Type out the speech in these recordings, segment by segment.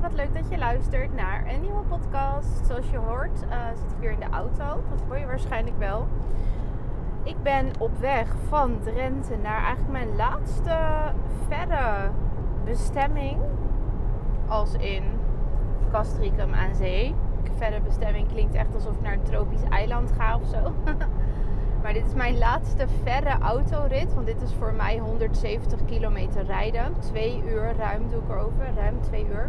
wat leuk dat je luistert naar een nieuwe podcast. Zoals je hoort uh, zit ik weer in de auto. Dat hoor je waarschijnlijk wel. Ik ben op weg van Drenthe naar eigenlijk mijn laatste verre bestemming. Als in Castricum aan zee. Verre bestemming klinkt echt alsof ik naar een tropisch eiland ga of zo. maar dit is mijn laatste verre autorit. Want dit is voor mij 170 kilometer rijden. Twee uur ruim doe ik erover. Ruim twee uur.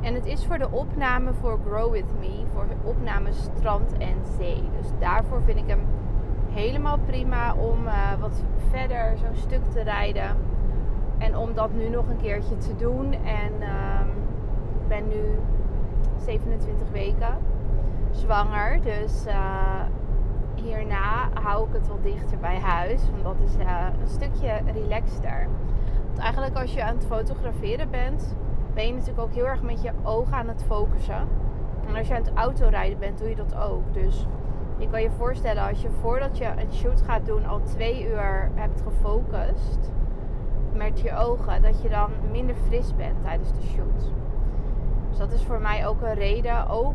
En het is voor de opname voor Grow With Me. Voor opname strand en zee. Dus daarvoor vind ik hem helemaal prima om uh, wat verder zo'n stuk te rijden. En om dat nu nog een keertje te doen. En ik ben nu 27 weken zwanger. Dus uh, hierna hou ik het wat dichter bij huis. Want dat is uh, een stukje relaxter. Want eigenlijk als je aan het fotograferen bent, ben je natuurlijk ook heel erg met je ogen aan het focussen. En als je aan het autorijden bent, doe je dat ook. Dus je kan je voorstellen als je voordat je een shoot gaat doen al twee uur hebt gefocust met je ogen, dat je dan minder fris bent tijdens de shoot. Dus dat is voor mij ook een reden, ook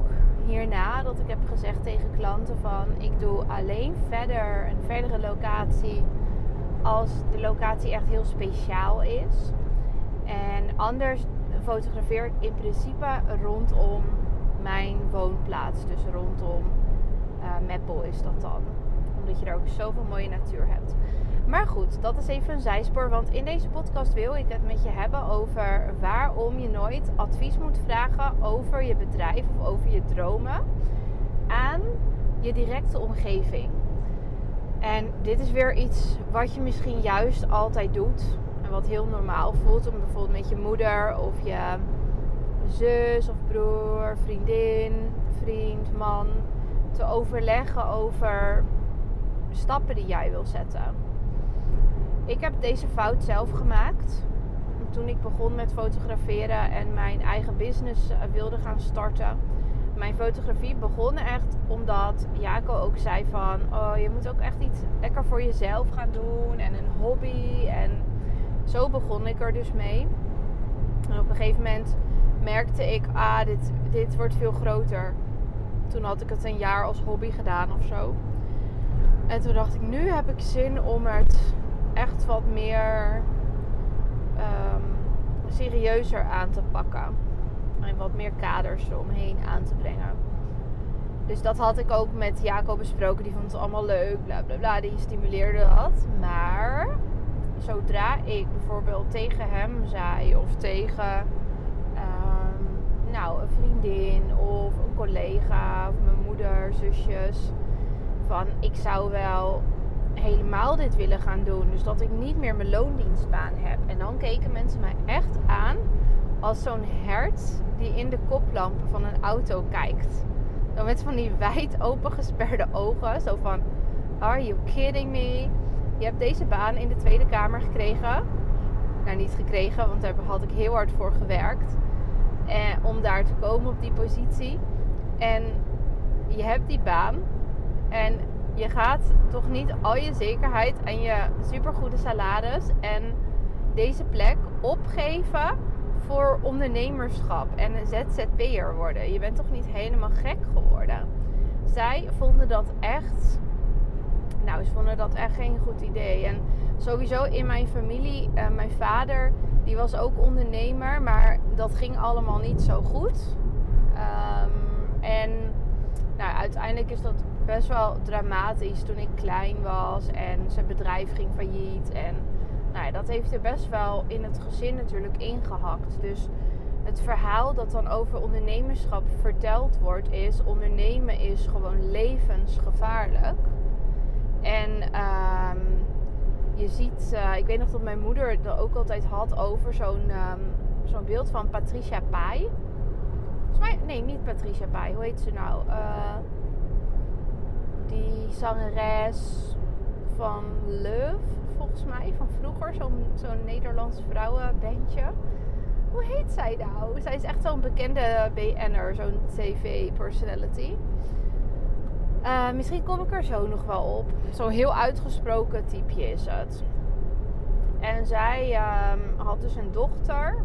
hierna, dat ik heb gezegd tegen klanten van ik doe alleen verder een verdere locatie als de locatie echt heel speciaal is. En anders fotografeer ik in principe rondom mijn woonplaats. Dus rondom uh, Meppel is dat dan. Omdat je daar ook zoveel mooie natuur hebt. Maar goed, dat is even een zijspoor. Want in deze podcast wil ik het met je hebben over waarom je nooit advies moet vragen over je bedrijf of over je dromen aan je directe omgeving. En dit is weer iets wat je misschien juist altijd doet. En wat heel normaal voelt om bijvoorbeeld met je moeder of je zus of broer, vriendin, vriend, man te overleggen over stappen die jij wil zetten. Ik heb deze fout zelf gemaakt. Toen ik begon met fotograferen en mijn eigen business eh, wilde gaan starten. Mijn fotografie begon echt omdat Jaco ook zei van... Oh, je moet ook echt iets lekker voor jezelf gaan doen en een hobby. En zo begon ik er dus mee. En op een gegeven moment merkte ik... Ah, dit, dit wordt veel groter. Toen had ik het een jaar als hobby gedaan of zo. En toen dacht ik, nu heb ik zin om het echt wat meer um, serieuzer aan te pakken. En wat meer kaders eromheen aan te brengen. Dus dat had ik ook met Jacob besproken. Die vond het allemaal leuk, bla bla bla. Die stimuleerde dat. Maar zodra ik bijvoorbeeld tegen hem zei of tegen um, nou, een vriendin of een collega of mijn moeder, zusjes. Van ik zou wel helemaal dit willen gaan doen. Dus dat ik niet meer mijn loondienstbaan heb. En dan keken mensen mij echt aan als zo'n hert die in de koplampen van een auto kijkt. Dan met van die wijd open gesperde ogen. Zo van, are you kidding me? Je hebt deze baan in de Tweede Kamer gekregen. Nou, niet gekregen, want daar had ik heel hard voor gewerkt. Eh, om daar te komen op die positie. En je hebt die baan. En je gaat toch niet al je zekerheid en je supergoede salaris en deze plek opgeven voor ondernemerschap en een ZZP'er worden. Je bent toch niet helemaal gek geworden. Zij vonden dat echt. Nou, ze vonden dat echt geen goed idee. En sowieso in mijn familie, uh, mijn vader, die was ook ondernemer, maar dat ging allemaal niet zo goed. Um, en nou, uiteindelijk is dat best wel dramatisch toen ik klein was en zijn bedrijf ging failliet. En nou ja, dat heeft er best wel in het gezin natuurlijk ingehakt. Dus het verhaal dat dan over ondernemerschap verteld wordt is: ondernemen is gewoon levensgevaarlijk. En um, je ziet, uh, ik weet nog dat mijn moeder het ook altijd had over zo'n um, zo'n beeld van Patricia Pai. Nee, niet Patricia Pai. Hoe heet ze nou? Uh, die zangeres van Love, volgens mij, van vroeger. Zo'n zo'n Nederlands vrouwenbandje. Hoe heet zij nou? Zij is echt zo'n bekende BN'er, zo'n TV-personality. Uh, misschien kom ik er zo nog wel op. Zo'n heel uitgesproken typeje is het. En zij um, had dus een dochter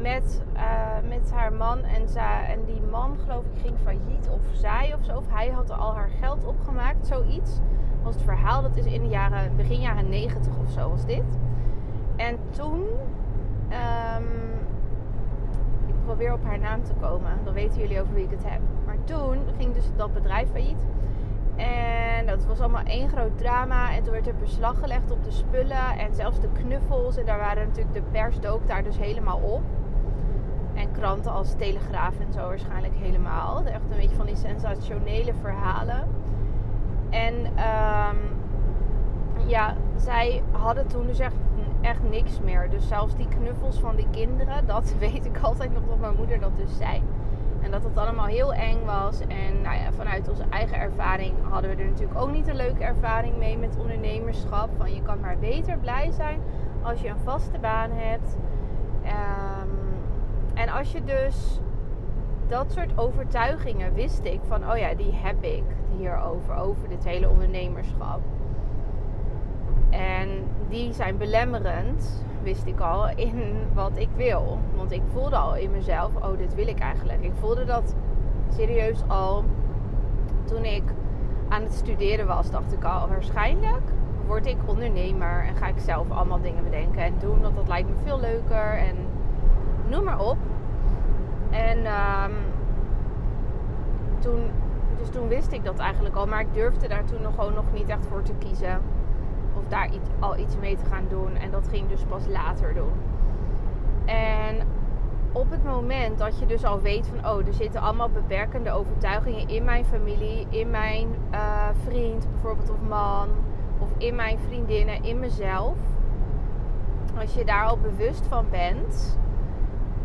met uh, met haar man. En, zij, en die man, geloof ik, ging failliet. Of zij of zo. Of hij had al haar geld opgemaakt. Zoiets was het verhaal. Dat is in de jaren, begin jaren 90 of zo was dit. En toen... Um, ik probeer op haar naam te komen. Dan weten jullie over wie ik het heb. Maar toen ging dus dat bedrijf failliet. En dat was allemaal één groot drama. En toen werd er beslag gelegd op de spullen en zelfs de knuffels. En daar waren natuurlijk, de pers dook daar dus helemaal op. En kranten als Telegraaf en zo waarschijnlijk helemaal. Echt een beetje van die sensationele verhalen. En um, ja, zij hadden toen dus echt, echt niks meer. Dus zelfs die knuffels van die kinderen, dat weet ik altijd nog dat mijn moeder dat dus zei. En dat het allemaal heel eng was. En nou ja, vanuit onze eigen ervaring hadden we er natuurlijk ook niet een leuke ervaring mee met ondernemerschap. Van je kan maar beter blij zijn als je een vaste baan hebt. Um, en als je dus dat soort overtuigingen wist ik van, oh ja, die heb ik hierover, over dit hele ondernemerschap. En die zijn belemmerend wist ik al, in wat ik wil. Want ik voelde al in mezelf, oh, dit wil ik eigenlijk. Ik voelde dat serieus al toen ik aan het studeren was. Dacht ik al, waarschijnlijk word ik ondernemer en ga ik zelf allemaal dingen bedenken en doen. Want dat lijkt me veel leuker en noem maar op. En um, toen, dus toen wist ik dat eigenlijk al, maar ik durfde daar toen nog gewoon nog niet echt voor te kiezen of daar iets, al iets mee te gaan doen. En dat ging dus pas later doen. En op het moment dat je dus al weet van, oh, er zitten allemaal beperkende overtuigingen in mijn familie, in mijn uh, vriend bijvoorbeeld of man, of in mijn vriendinnen, in mezelf. Als je daar al bewust van bent,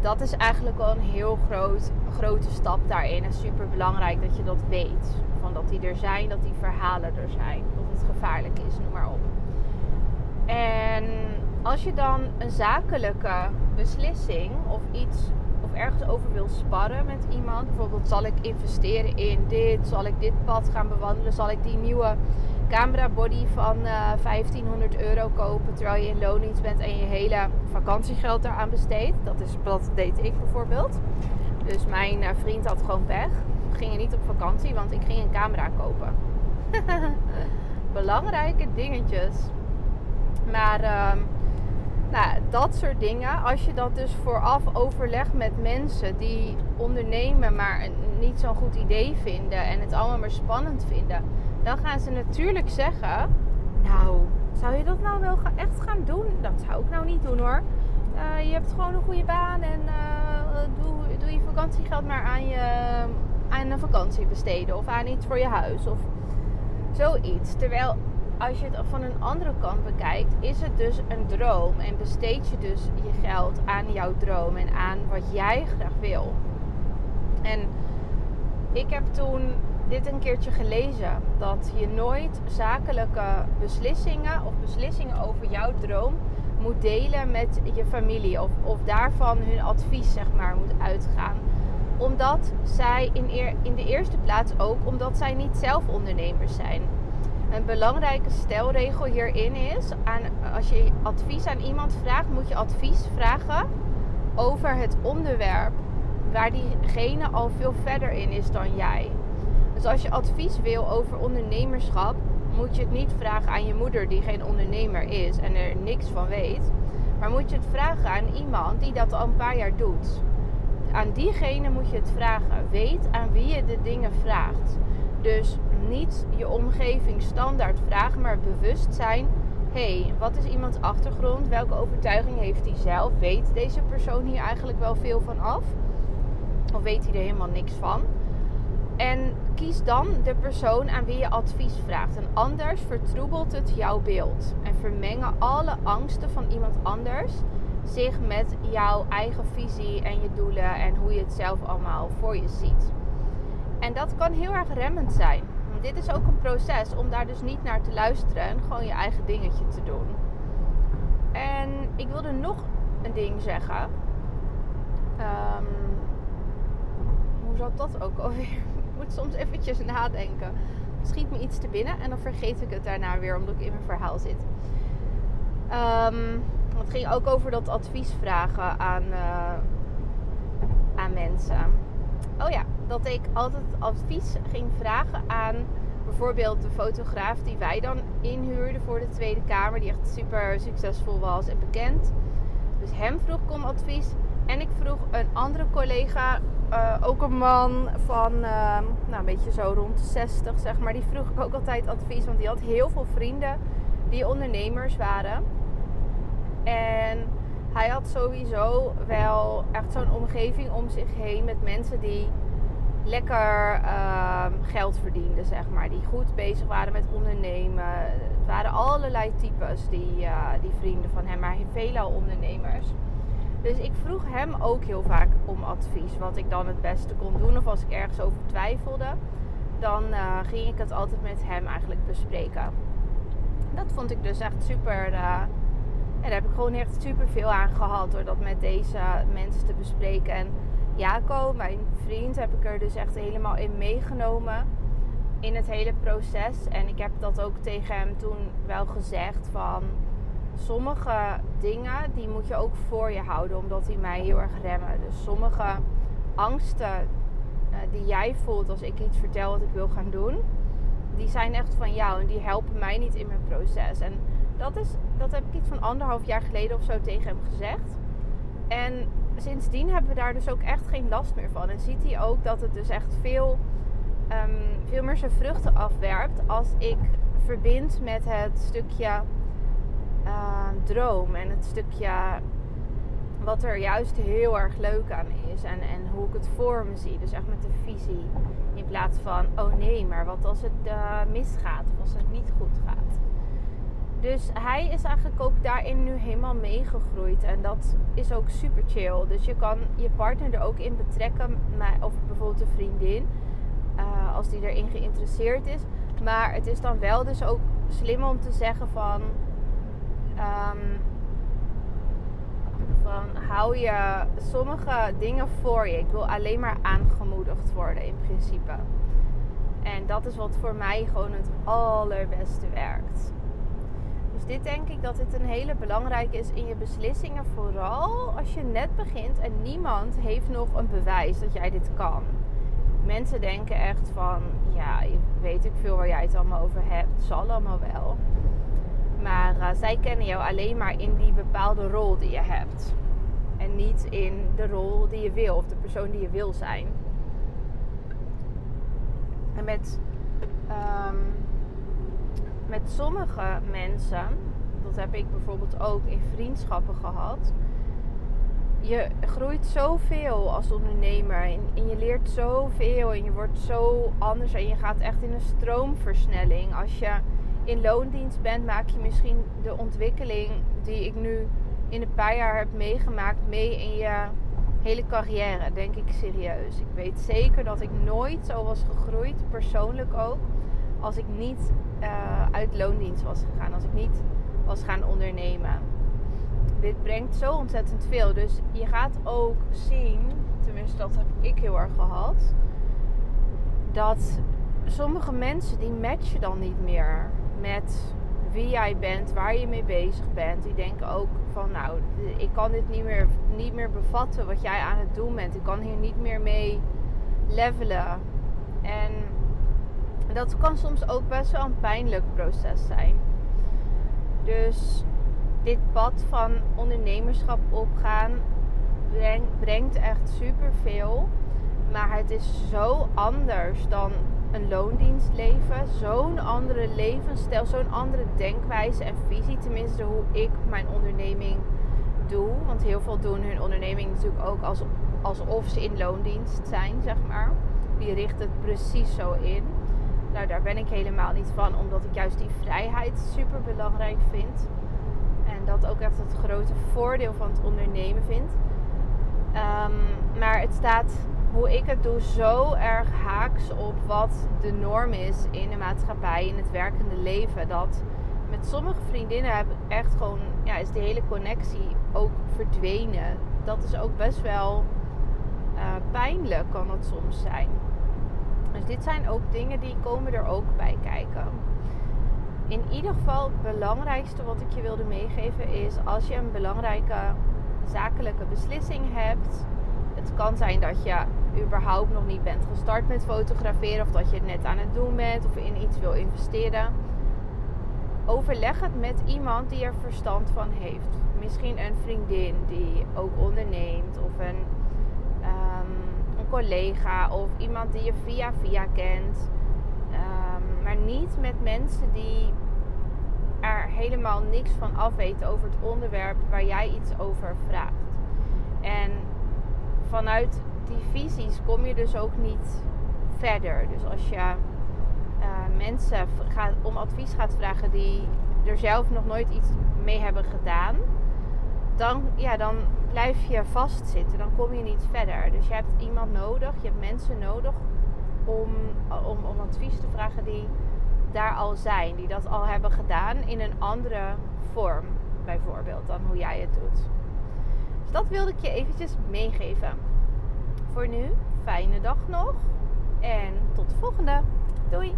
dat is eigenlijk al een heel groot, grote stap daarin. En super belangrijk dat je dat weet. Van dat die er zijn, dat die verhalen er zijn. Dat het gevaarlijk is, noem maar op. En als je dan een zakelijke beslissing of iets of ergens over wil sparren met iemand, bijvoorbeeld zal ik investeren in dit, zal ik dit pad gaan bewandelen, zal ik die nieuwe camera body van uh, eh, 1500 euro kopen terwijl je in loondienst bent en je hele vakantiegeld eraan besteedt. Dat, is, dat deed ik bijvoorbeeld. Dus mijn uh, vriend had gewoon pech. We gingen niet op vakantie, want ik ging een camera kopen. Belangrijke dingetjes. Maar uh, nou, dat soort dingen, als je dat dus vooraf overlegt met mensen die ondernemen, maar niet zo'n goed idee vinden en het allemaal maar spannend vinden, dan gaan ze natuurlijk zeggen: Nou, zou je dat nou wel echt gaan doen? Dat zou ik nou niet doen hoor. Uh, je hebt gewoon een goede baan en uh, doe, doe je vakantiegeld maar aan, je, aan een vakantie besteden of aan iets voor je huis of zoiets. Terwijl als je het van een andere kant bekijkt, is het dus een droom. En besteed je dus je geld aan jouw droom en aan wat jij graag wil. En ik heb toen dit een keertje gelezen. Dat je nooit zakelijke beslissingen of beslissingen over jouw droom moet delen met je familie. Of, of daarvan hun advies zeg maar moet uitgaan. Omdat zij in, in de eerste plaats ook, omdat zij niet zelf ondernemers zijn. Een belangrijke stelregel hierin is: aan, als je advies aan iemand vraagt, moet je advies vragen over het onderwerp waar diegene al veel verder in is dan jij. Dus als je advies wil over ondernemerschap, moet je het niet vragen aan je moeder die geen ondernemer is en er niks van weet. Maar moet je het vragen aan iemand die dat al een paar jaar doet. Aan diegene moet je het vragen. Weet aan wie je de dingen vraagt. Dus niet je omgeving standaard vragen, maar bewust zijn. hey, wat is iemands achtergrond? Welke overtuiging heeft hij zelf? Weet deze persoon hier eigenlijk wel veel van af? Of weet hij er helemaal niks van? En kies dan de persoon aan wie je advies vraagt. En anders vertroebelt het jouw beeld. En vermengen alle angsten van iemand anders zich met jouw eigen visie en je doelen en hoe je het zelf allemaal voor je ziet. En dat kan heel erg remmend zijn. Want dit is ook een proces om daar dus niet naar te luisteren en gewoon je eigen dingetje te doen. En ik wilde nog een ding zeggen. Um, hoe zat dat ook alweer? Moet soms eventjes nadenken. Schiet me iets te binnen en dan vergeet ik het daarna weer omdat ik in mijn verhaal zit. Um, het ging ook over dat advies vragen aan, uh, mensen. Oh ja, dat ik altijd advies ging vragen aan bijvoorbeeld de fotograaf die wij dan inhuurden voor de Tweede Kamer, die echt super succesvol was en bekend. Dus hem vroeg ik om advies. En ik vroeg een andere collega, uh, ook een man van uh, nou, een beetje zo rond de 60, zeg maar. Die vroeg ik ook altijd advies, want die had heel veel vrienden die ondernemers waren. En hij had sowieso wel echt zo'n omgeving om zich heen met mensen die lekker uh, geld verdienden, zeg maar. Die goed bezig waren met ondernemen. Het waren allerlei types, die, uh, die vrienden van hem, maar veelal ondernemers. Dus ik vroeg hem ook heel vaak om advies, wat ik dan het beste kon doen. Of als ik ergens over twijfelde, dan uh, ging ik het altijd met hem eigenlijk bespreken. Dat vond ik dus echt super. En daar heb ik gewoon echt super veel aan gehad door dat met deze mensen te bespreken. En Jaco, mijn vriend, heb ik er dus echt helemaal in meegenomen in het hele proces. En ik heb dat ook tegen hem toen wel gezegd van sommige dingen die moet je ook voor je houden, omdat die mij heel erg remmen. Dus sommige angsten uh, die jij voelt als ik iets vertel wat ik wil gaan doen, die zijn echt van jou en die helpen mij niet in mijn proces. En dat, is, dat heb ik iets van anderhalf jaar geleden of zo tegen hem gezegd. En sindsdien hebben we daar dus ook echt geen last meer van. En ziet hij ook dat het dus echt veel, um, veel meer zijn vruchten afwerpt als ik verbind met het stukje uh, droom en het stukje wat er juist heel erg leuk aan is en, en hoe ik het voor me zie. Dus echt met de visie. In plaats van, oh nee, maar wat als het uh, misgaat of als het niet goed gaat. Dus hij is eigenlijk ook daarin nu helemaal meegegroeid. En dat is ook super chill. Dus je kan je partner er ook in betrekken. Of bijvoorbeeld een vriendin. Uh, als die erin geïnteresseerd is. Maar het is dan wel dus ook slim om te zeggen van... Um, van hou je sommige dingen voor je. Ik wil alleen maar aangemoedigd worden in principe. En dat is wat voor mij gewoon het allerbeste werkt. Dus dit denk ik dat dit een hele belangrijke is in je beslissingen. Vooral als je net begint en niemand heeft nog een bewijs dat jij dit kan. Mensen denken echt van, ja, weet ik veel waar jij het allemaal over hebt. Het zal allemaal wel. Maar uh, zij kennen jou alleen maar in die bepaalde rol die je hebt. En niet in de rol die je wil of de persoon die je wil zijn. En met um, met sommige mensen, dat heb ik bijvoorbeeld ook in vriendschappen gehad. Je groeit zoveel als ondernemer en, en je leert zoveel en je wordt zo anders en je gaat echt in een stroomversnelling. Als je in loondienst bent, maak je misschien de ontwikkeling die ik nu in een paar jaar heb meegemaakt mee in je hele carrière, denk ik serieus. Ik weet zeker dat ik nooit zo was gegroeid, persoonlijk ook, als ik niet uh, uit loondienst was gegaan. Als ik niet was gaan ondernemen. Dit brengt zo ontzettend veel. Dus je gaat ook zien, tenminste dat heb ik heel erg gehad, dat sommige mensen die matchen dan niet meer met wie jij bent, waar je mee bezig bent. Die denken ook van nou, ik kan dit niet meer, niet meer bevatten wat jij aan het doen bent. Ik kan hier niet meer mee levelen. En dat kan soms ook best wel een pijnlijk proces zijn. Dus dit pad van ondernemerschap opgaan brengt, echt superveel. Maar het is zo anders dan een loondienstleven. Zo'n andere levensstijl, zo'n andere denkwijze en visie. Tenminste, hoe ik mijn onderneming doe. Want heel veel doen hun onderneming natuurlijk ook alsof ze in loondienst zijn, zeg maar. Die richten het precies zo in. Nou, daar ben ik helemaal niet van, omdat ik juist die vrijheid super belangrijk vind. En dat ook echt het grote voordeel van het ondernemen vind. Um, maar het staat, hoe ik het doe, zo erg haaks op wat de norm is in de maatschappij, in het werkende leven. Dat met sommige vriendinnen heb ik echt gewoon, ja, is de hele connectie ook verdwenen. Dat is ook best wel uh, pijnlijk, kan het soms zijn. Dus dit zijn ook dingen die komen er ook bij kijken. In ieder geval het belangrijkste wat ik je wilde meegeven is als je een belangrijke zakelijke beslissing hebt. Het kan zijn dat je überhaupt nog niet bent gestart met fotograferen of dat je het net aan het doen bent of in iets wil investeren. Overleg het met iemand die er verstand van heeft. Misschien een vriendin die ook onderneemt of een, um, een collega of iemand die je via via kent. Um, maar niet met mensen die er helemaal niks van afweten over het onderwerp waar jij iets over vraagt. En vanuit die visies kom je dus ook niet verder. Dus als je uh, mensen gaat, om advies gaat vragen die er zelf nog nooit iets mee hebben gedaan, dan, ja, dan blijf je vastzitten. Dan kom je niet verder. Dus je hebt iemand nodig, je hebt mensen nodig om, om, om advies te vragen die daar al zijn, die dat al hebben gedaan in een andere vorm, bijvoorbeeld, dan hoe jij het doet. Dus dat wilde ik je eventjes meegeven. Voor nu, fijne dag nog en tot de volgende. Doei!